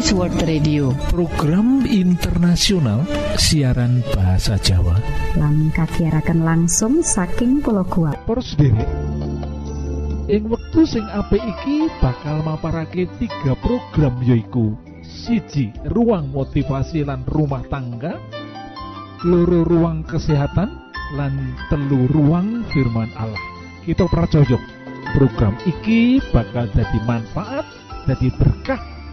Adventist World Radio. Program internasional siaran bahasa Jawa. Lang kakiarakan langsung saking pulau kuat derek ing wektu sing apik iki bakal maparake tiga program yoiku siji ruang motivasi lan rumah tangga. Loro ruang kesehatan. Lan telu ruang firman Allah. Kita percaya program iki bakal jadi manfaat jadi berkah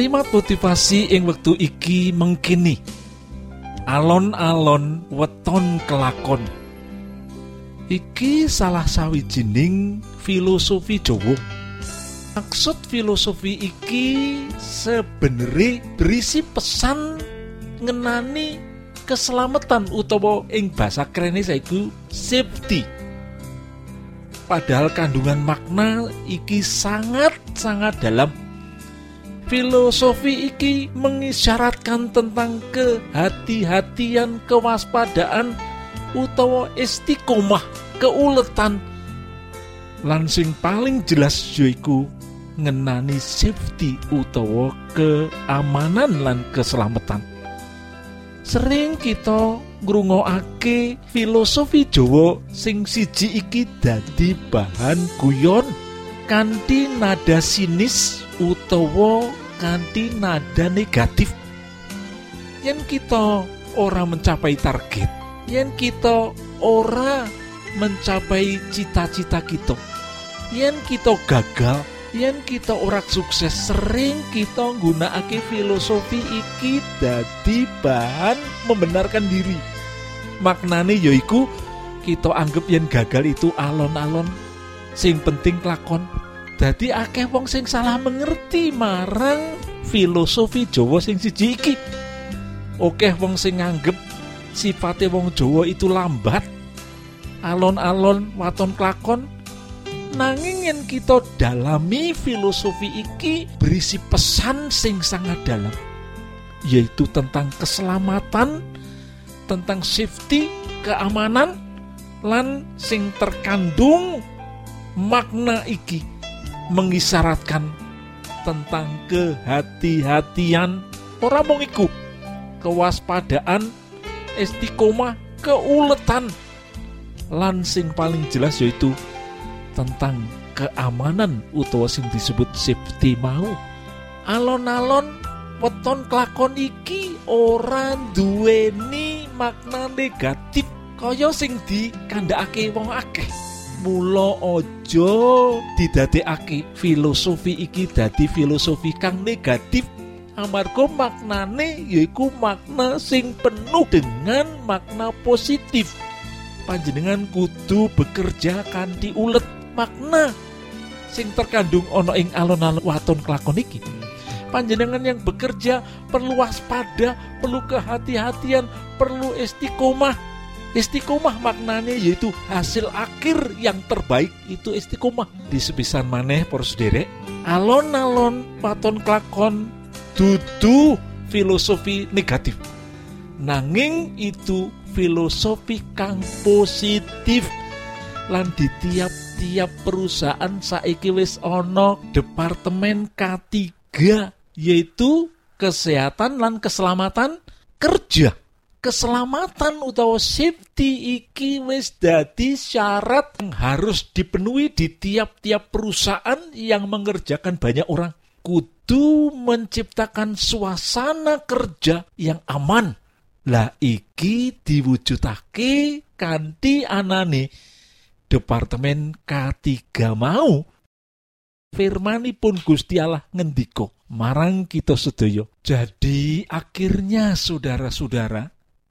Kalimat motivasi ing wektu iki mengkini. Alon-alon weton kelakon. Iki salah sawijining filosofi Jawa. Maksud filosofi iki sebenere berisi pesan ngenani keselamatan utawa ing basa krene saiku safety. Padahal kandungan makna iki sangat-sangat dalam. Filosofi iki mengisyaratkan tentang kehati-hatian, kewaspadaan, utawa istiqomah keuletan. Lan sing paling jelas yaiku ngenani safety utawa keamanan lan keselamatan. Sering kita ngrungokake filosofi Jawa sing siji iki dadi bahan guyon kanthi nada sinis utawa kanthi nada negatif. Yen kita ora mencapai target yen kita ora mencapai cita-cita kita yen kita gagal yen kita ora sukses sering kita nggunakake filosofi iki dadi bahan membenarkan diri. Maknane yaiku kita anggap yen gagal itu alon-alon sing penting lakon dadi akeh wong sing salah mengerti marang filosofi Jawa sing siji iki. Oke wong sing nganggep sifate wong Jawa itu lambat alon-alon waton klakon nanging yen kita dalami filosofi iki berisi pesan sing sangat dalam yaitu tentang keselamatan tentang safety keamanan lan sing terkandung makna iki mengisyaratkan tentang kehati-hatian. Ora mung iku kewaspadaan istiqomah keuletan. Lan sing paling jelas yaitu tentang keamanan utawa sing disebut safety mau. Alon-alon weton kelakon iki ora duweni makna negatif kaya sing dikandhakake wong akeh mula aja didadekake filosofi iki dadi filosofi kang negatif amarga maknane yaiku makna sing penuh dengan makna positif. Panjenengan kudu bekerja kanthi ulet makna sing terkandung ana ing alon-alon waton kelakon iki. Panjenengan yang bekerja perlu waspada perlu kehati-hatian perlu istiqomah istiqomah maknanya yaitu hasil akhir yang terbaik itu istiqomah. Di sepisan maneh poros derek alon-alon waton kelakon dudu filosofi negatif. Nanging itu filosofi kang positif. Lan di tiap-tiap perusahaan saiki wis ana departemen K3 yaitu kesehatan lan keselamatan kerja keselamatan utawa safety iki wis dadi syarat yang harus dipenuhi di tiap-tiap perusahaan yang mengerjakan banyak orang. Kudu menciptakan suasana kerja yang aman. Lah iki diwujudake kanthi anane departemen K3 mau. Firmanipun Gusti Allah ngendika marang kita sedaya. Jadi akhirnya saudara-saudara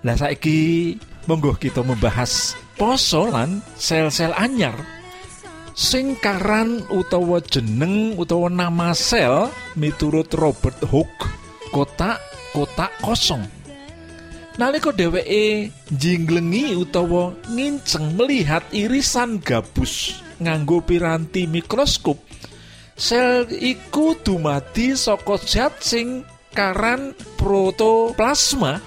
Lah saiki monggo kita membahas poso lan sel-sel anyar sing karan utawa jeneng utawa nama sel miturut Robert Hooke kotak-kotak kosong. Nalika dheweke jinglengi utawa nginceng melihat irisan gabus nganggo piranti mikroskop, sel iku dumadi saka zat sing karan protoplasma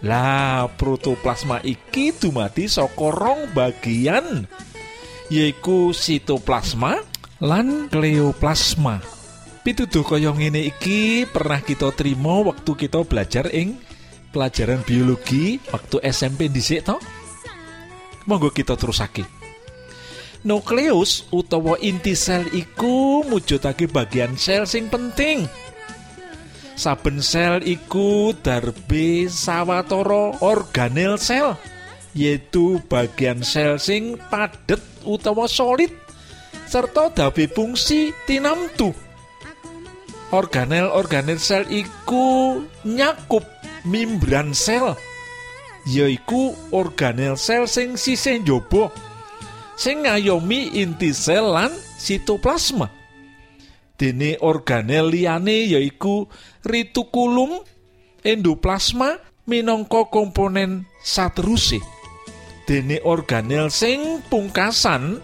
lah protoplasma iki dumadi saka rong bagian yaiku sitoplasma lan kleoplasma. Pituduh kaya ngene iki pernah kita terima waktu kita belajar ing pelajaran biologi waktu SMP dhisik to. Monggo kita terusake. Nukleus utawa inti sel iku mujudake bagian sel sing penting saben sel iku darbe sawatara organel sel yaitu bagian sel sing padet utawa solid serta dabe fungsi tinamtu. Organel-organel sel iku nyakup membran sel yaiku organel sel sing sisih njaba sing ngayomi inti sel lan sitoplasma. Dene organel liyane yaiku retikulum endoplasma minangka komponen sateruse dene organel sing pungkasan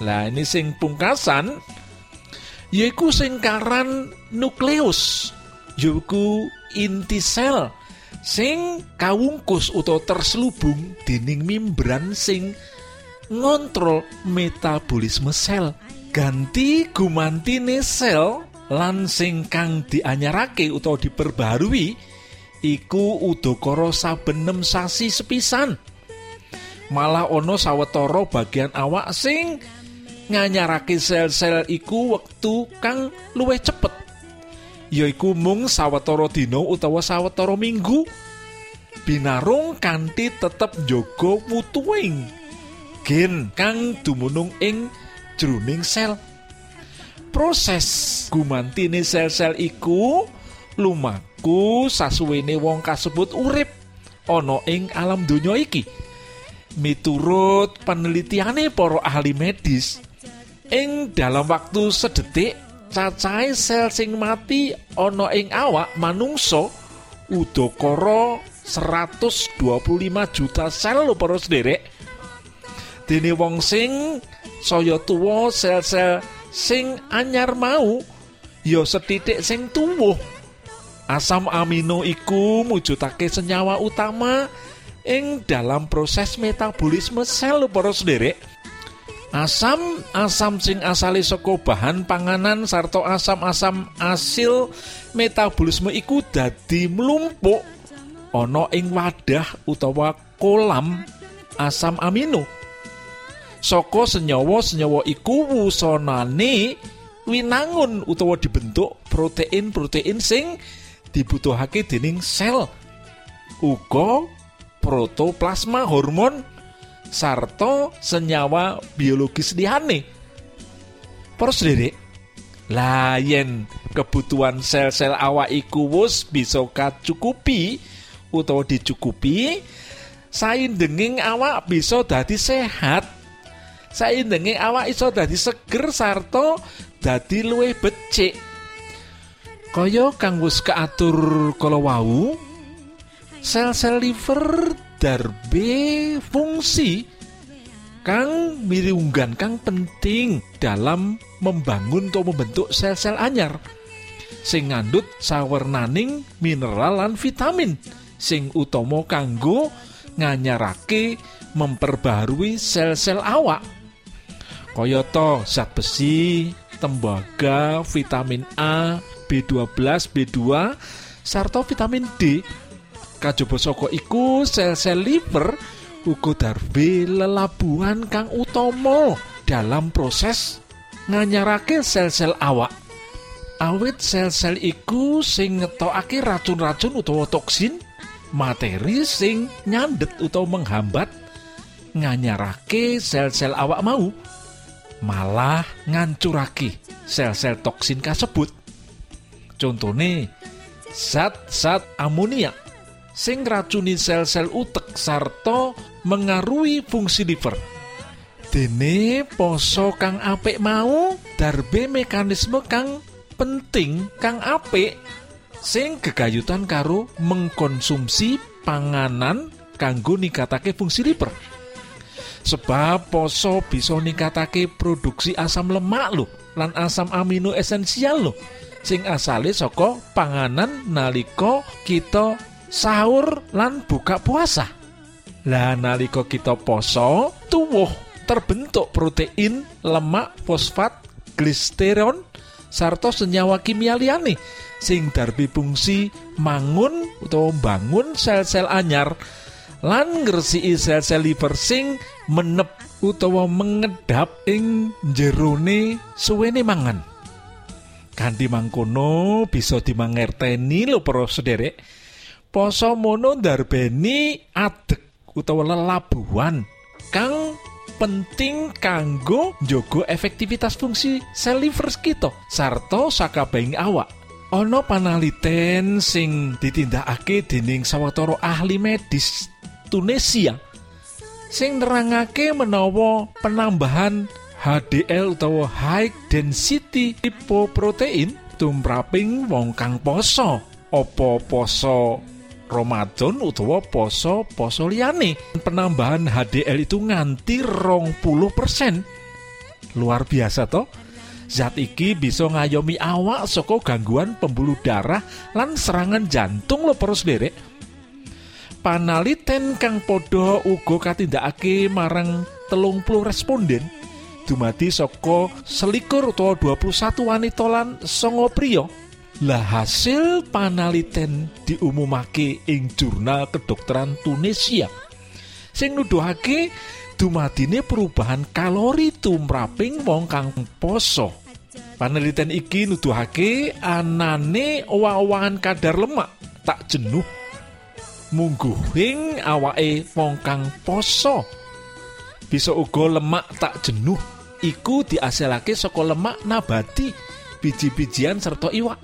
lah ini sing pungkasan yaiku sing karan nukleus yaiku inti sel sing kawungkus utawa terselubung dening membran sing ngontrol metabolisme sel. Ganti gumantine sel lan sing kang dianyarake utawa diperbarui iku udakara saben nem sasi sepisan. Malah ana sawetara bagian awak sing nganyarake sel-sel iku wektu kang luwih cepet. Yaiku mung sawetara dina utawa sawetara minggu binarung kanthi tetep njaga mutuing gen kang dumunung ing jroning sel proses. Gumantine sel-sel iku lumaku sasuwene wong kasebut urip ana ing alam donya iki. Miturut penelitiane para ahli medis ing dalam waktu sedetik cacahe sel sing mati ana ing awak manungsa udakara 125 juta sel lho para sederek dene wong sing saya tuwa sel-sel sing anyar mau ya setitik sing tuwuh. Asam amino iku mujudake senyawa utama ing dalam proses metabolisme sel para sederek. Asam asam sing asale saka bahan panganan sarta asam-asam asil metabolisme iku dadi mlumpuk ana ing wadah utawa kolam asam amino saka senyawa-senyawa iku wusonane winangun utawa dibentuk protein-protein sing dibutuhake dening sel uga protoplasma hormon sarta senyawa biologis liyane. Para sederek, layen kebutuhan sel-sel awak iku wis bisa kacukupi utawa dicukupi, saindenging awak bisa dadi sehat. Saindenging awak iso dadi seger sarta dadi luwih becik. Kaya kang wis kaatur kala wau, sel-sel liver darbe fungsi kang miriunggan kang penting dalam membangun atau membentuk sel-sel anyar sing ngandut sawernaning mineral lan vitamin sing utama kanggo nganyarake memperbarui sel-sel awak kayata zat besi tembaga vitamin A B12 B2 sarta vitamin D. Kajaba saka iku sel-sel liver uga darbe lelabuhan kang utama dalam proses nganyarake sel-sel awak. Awit sel-sel iku sing ngetokake racun-racun utawa toksin materi sing nyandet utawa menghambat nganyarake sel-sel awak mau malah ngancurake sel-sel toksin kasebut contone zat-zat amonia sing racuni sel-sel utek sarta mengaruhi fungsi liver. Dene poso kang apik mau darbe mekanisme kang penting kang apik sing gegayutan karo mengkonsumsi panganan kanggo ningkatake fungsi liver. Sebab poso bisa ningkatake produksi asam lemak lho lan asam amino esensial lho sing asale saka panganan nalika kita sahur lan buka puasa. Lah nalika kita poso, tuwuh terbentuk protein, lemak, fosfat, glisteron, sarta senyawa kimia liyane sing darbi fungsi mangun utawa bangun sel-sel anyar lan ngresiki sel-sel liver sing menep utawa mengedap ing jerone suwene mangan. Kanthi mangkono bisa dimangerteni lho para sederek. Poso mono ndarbeni adek utawa lelabuhan kang penting kanggo njogo efektivitas fungsi sel liver kita sarta sakabehing awak. Ana panaliten sing ditindakake dening sawetara ahli medis Tunisia sing nerangake menawa penambahan HDL utawa high density lipoprotein tumraping wong kang poso. Opo poso Ramadan utawa poso poso liyane? Penambahan HDL itu nganti rong puluh persen. Luar biasa toh. Zat iki bisa ngayomi awak saka gangguan pembuluh darah lan serangan jantung lo perus derek panaliten kang padha uga katindakake marang telung puluh responden dumadi saka selikur utawa 21 wanita lan songo pria lah hasil panaliten diumumake ing jurnal kedokteran Tunisia. Sing nuduhake dumadine perubahan kalori tumraping wong kang poso. Paneliten iki nuduhake anane owah-owahan kadar lemak tak jenuh mungguhing awake wong kang poso. Bisa uga lemak tak jenuh iku diasilake saka lemak nabati biji-bijian serta iwak.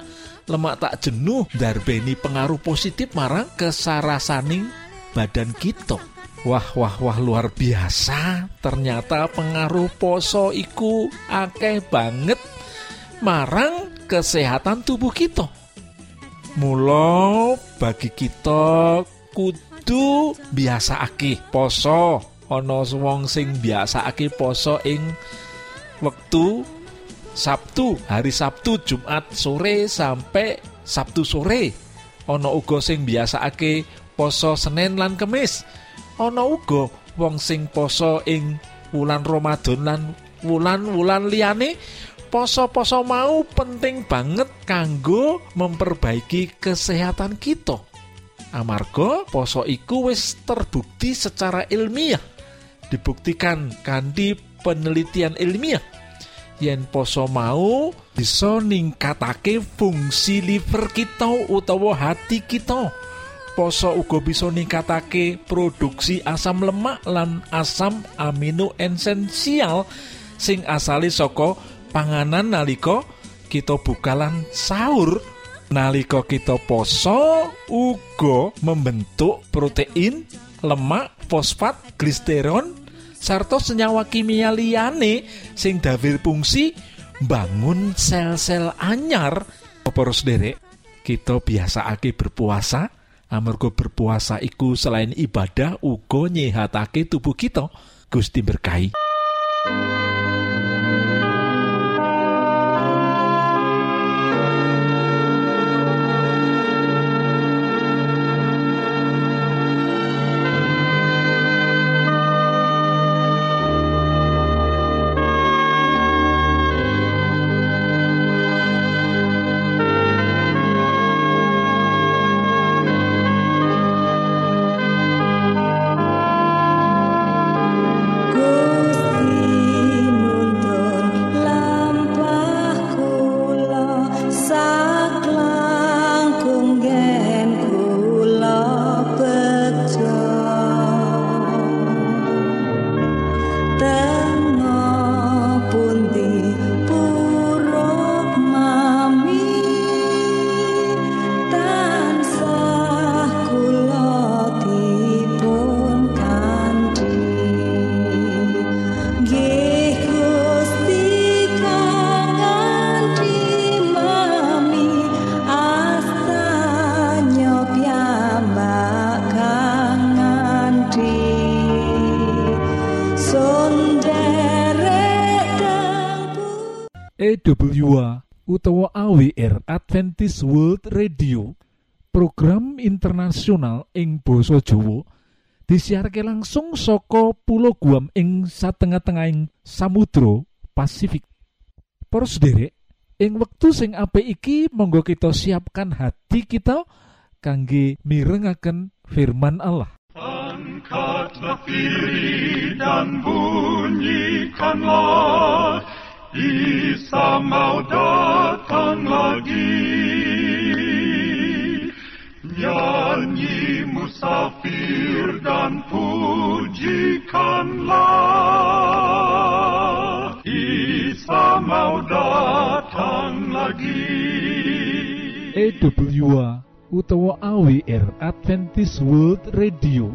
Lemak tak jenuh darbeni pengaruh positif marang kesarasaning badan kita. Wah wah wah luar biasa. Ternyata pengaruh poso iku akeh banget marang kesehatan tubuh kita. Mula bagi kita kudu biasakake poso. Ana wong sing biasakake poso ing wektu Sabtu hari Sabtu Jumat sore sampai Sabtu sore. Ana uga sing biasakake poso Senin lan Kemis. Ana uga wong sing poso ing wulan Ramadan lan wulan-wulan liyane poso-poso mau penting banget kanggo memperbaiki kesehatan kita amarga poso iku wis terbukti secara ilmiah. Dibuktikan kanthi penelitian ilmiah. Yen poso mau bisa ningkatake fungsi liver kita utawa hati kita. Poso uga bisa ningkatake produksi asam lemak lan asam amino esensial sing asali saka panganan nalika kita bukalan sahur nalika kita poso uga membentuk protein lemak fosfat glisteron sarta senyawa kimia liyane sing dawir fungsi bangun sel-sel anyar. Para sederek kita biasakake berpuasa. Amarga berpuasa iku selain ibadah uga nyehatake tubuh kita. Gusti berkahi Adventist World Radio program internasional ing Boso Jowo disiharke langsung soko pulau Guam ing satengah-tengahing Samudro Pasifik. Poros derek ing wektu sing apik iki monggo kita siapkan hati kita kangge mirengaken firman Allah. Angkatlah dan bunyikanlah Isa mau datang lagi. Nyanyi musafir dan pujikanlah. Isa mau datang lagi. EWA utawa AWR Adventist World Radio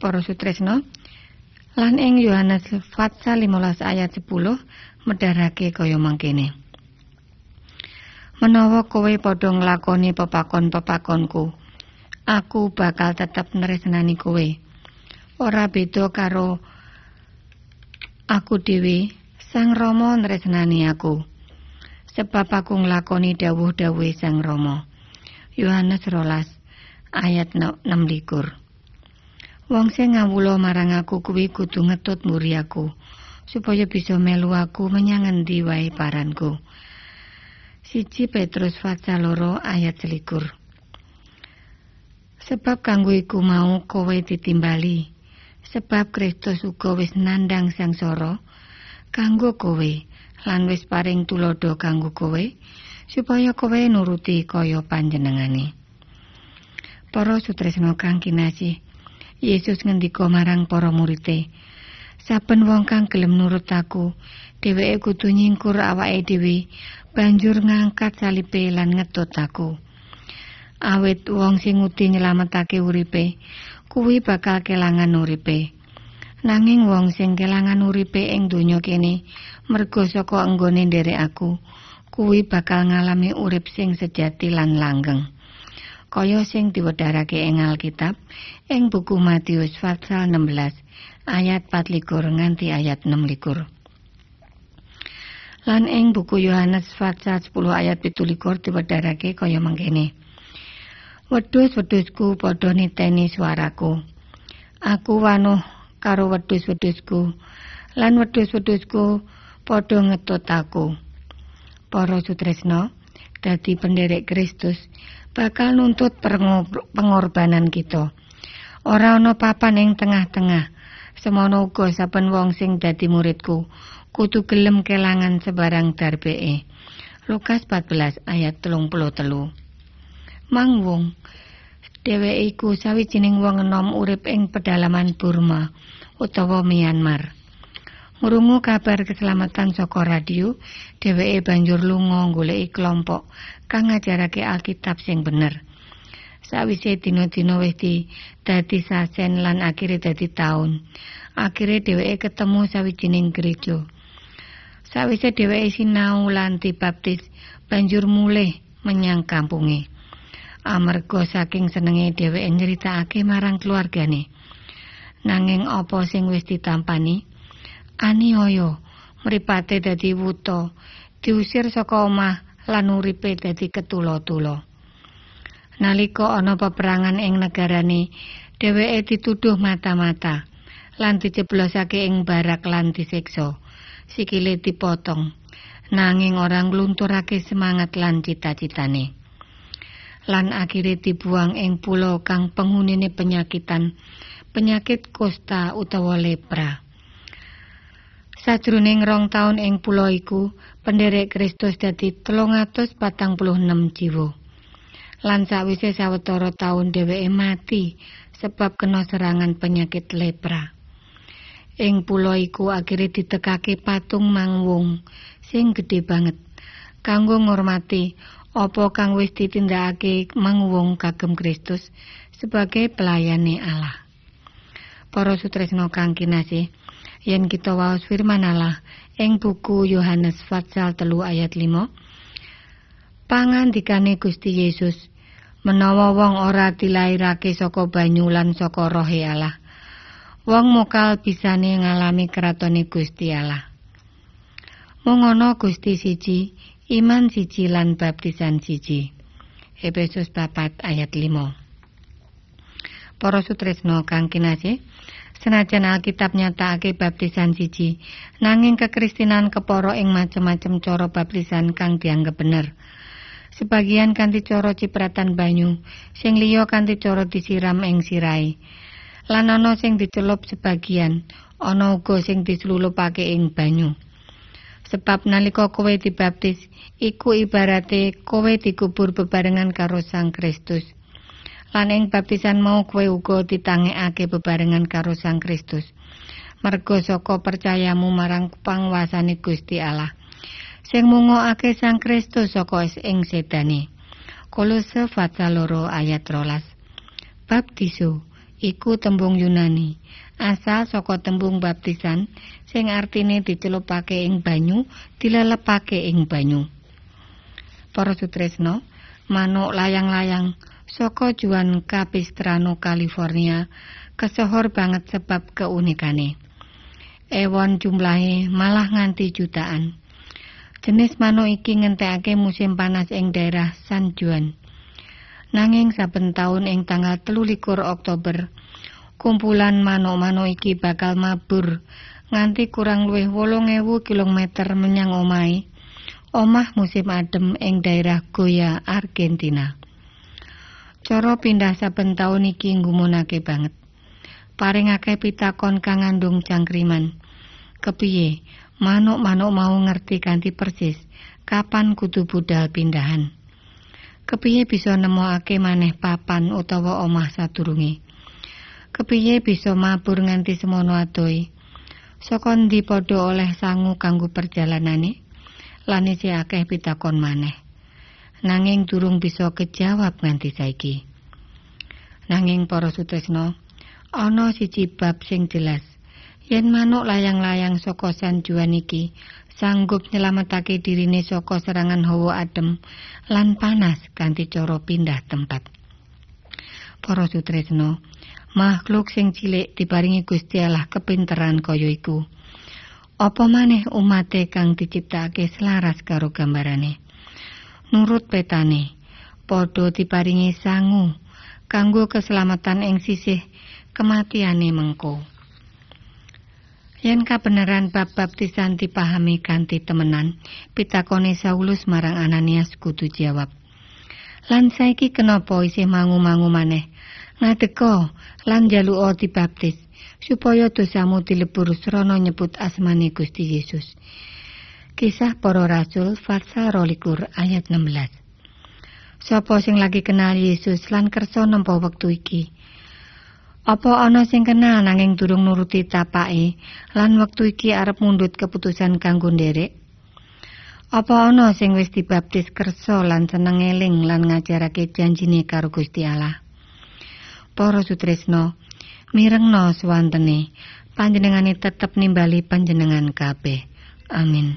Para sutresna lan ing Yohanes pasal 15 ayat 10 medharake kaya mangkene. Menawa kowe padha nglakoni pepakon-pepakonku aku bakal tetep nresnani kowe. Ora beda karo aku dhewe Sang Rama nresnani aku sebab aku nglakoni dawuh-dawuhe Sang Rama. Yohanes rolas ayat 6 likur Wong sing ngawula marang aku kuwi kudu ngetut muri aku supaya bisa melu aku menyang endi wae paranku. Siji Petrus pasal loro ayat selikur. Sebab kanggo iku mau kowe ditimbali. Sebab Kristus uga wis nandang sangsara kanggo kowe lan wis paring tulodo kanggo kowe supaya kowe nuruti kaya panjenengane. Para sutresna kang kinasih, Yesus ngendika marang para murid-e, "Saben wong kang gelem nurut aku, dheweke kudu nyingkur awake dhewe, banjur ngangkat salipe lan ngetut aku." Awit wong sing ngudi nyelametake uripe, kuwi bakal kelangan uripe. Nanging wong sing kelangan uripe ing donya kene, merga saka enggone nderek aku, kuwi bakal ngalami urip sing sejati lan langgeng. kaya sing diwedharake ing Alkitab ing buku Matius pasal 16 ayat 24 nganti ayat 26. Lan ing buku Yohanes pasal 10 ayat 17 diwedharake kaya mangkene. Wedhus-wedhusku padha niteni suaraku. Aku wanuh karo wedhus-wedhusku lan wedhus-wedhusku padha ngetut aku. Para sutresna, dadi penderek Kristus bakal nuntut pengorbanan kita. Ora ana papan ing tengah-tengah. Semono uga saben wong sing dadi muridku kudu gelem kelangan sebarang darbeke. Lukas 14 ayat 33. Mang wong dheweke iku sawijining wong enom urip ing pedalaman Burma utawa Myanmar. Ngrungu kabar keselamatan saka radio, dheweke banjur lunga goleki kelompok kang ngajarake Alkitab sing bener. Sawise dina-dina wis dadi sasen lan akhire dadi taun. Akhire dheweke ketemu sawijining gereja. Sawise dheweke sinau lan dibaptis, banjur mulih menyang kampunge. Amarga saking senenge dheweke nyritakake marang keluargane. Nanging apa sing wis ditampani? aniaya mripate dadi wuta diusir saka omah lan uripe dadi ketula-tula nalika ana peperangan ing negarane dheweke dituduh mata-mata lan diceblosake ing barak lan disiksa. Sikile dipotong nanging orang nglunturake semangat lan cita-citane. Lan akhire dibuang ing pulau kang penghunine penyakitan penyakit kosta utawa lepra. Sajroning rong taun ing pulau iku, penderek Kristus dadi 346 jiwa. Lan sawise sawetara taun dheweke mati sebab kena serangan penyakit lepra. Ing pulau iku akhire ditekake patung mangwung sing gedhe banget kanggo ngurmati apa kang wis ditindakake mangwung kagem Kristus sebagai pelayane Allah. Para sutresna kang kinasih, yen kita waos firman Allah ing buku Yohanes pasal telu ayat 5 pangandikane Gusti Yesus menawa wong ora dilairake saka banyu lan saka rohe Allah. Wong mokal bisane ngalami kratone Gusti Allah. Mung Gusti siji iman siji lan baptisan siji. Efesus 4 ayat 5 Para sutresna kang kinasih Senajan Alkitab nyatakake baptisan siji, nanging kekristenan keporo ing macem-macem cara baptisan kang dianggep bener. Sebagian kanthi cara cipratan banyu, sing liya kanthi cara disiram ing sirai. Lan ana sing dicelup sebagian, ana uga sing dislulupake ing banyu. Sebab nalika kowe dibaptis, iku ibarate kowe dikubur bebarengan karo Sang Kristus. lan ing baptisan mau kowe uga ditangekake bebarengan karo Sang Kristus. Mergo saka percayamu marang pangwasane Gusti Allah. Sing mungokake Sang Kristus saka ing sedane. Kolose pasal loro ayat rolas. Baptiso iku tembung Yunani asal saka tembung baptisan sing artine dicelupake ing banyu dilelepake ing banyu Para sutresno manuk layang-layang saka Juan Capistrano California kesohor banget sebab keunikane ewon jumlahe malah nganti jutaan jenis manuk iki ngentekake musim panas ing daerah San Juan Nanging saben taun ing tanggal 23 Oktober, kumpulan manuk-manuk iki bakal mabur nganti kurang luwih 8000 km menyang omahe. Omah musim adem ing daerah Goya, Argentina. Cara pindah saben taun iki nggumunake banget. Paring akeh pitakon kang ngandung cangkriman. Kepiye manuk-manuk mau ngerti kanthi persis kapan kudu budal pindahan. Kepiye bisa nemokake maneh papan utawa omah sadurunge? Kepiye bisa mabur nganti semono adohe? Saka ndi padha oleh sangu kanggo perjalanane? Lan isih akeh pitakon maneh. Nanging durung bisa kejawab nganti saiki. Nanging para sutresna, ana siji bab sing jelas. Yen manuk layang-layang saka San Juan iki sanggup nyelametake dirine saka serangan hawa adem lan panas kanthi cara pindah tempat. Para sutresno, makhluk sing cilik diparingi Gusti Allah kepinteran kaya iku. Apa maneh umate kang diciptakake selaras karo gambarane. Nurut petane, padha diparingi sangu kanggo keselamatan ing sisih kematiane mengko. Yen kabeneran bab baptisan dipahami kanthi temenan, pitakone Saulus marang Ananias kudu jawab. Lan saiki kenapa isih mangu-mangu maneh? Ngadeka lan njaluka dibaptis supaya dosamu dilebur srana nyebut asmane Gusti Yesus. Kisah Para Rasul pasal 22 ayat 16. Sapa sing lagi kenal Yesus lan kersa nampa wektu iki? Apa ana sing kenal nanging durung nuruti tapake lan wektu iki arep mundut keputusan kanggo nderek? Apa ana sing wis dibaptis kersa lan seneng eling lan ngajarake janjine karo Gusti Allah? Para sutresno, mirengno swantene panjenengane tetep nimbali panjenengan kabeh. Amin.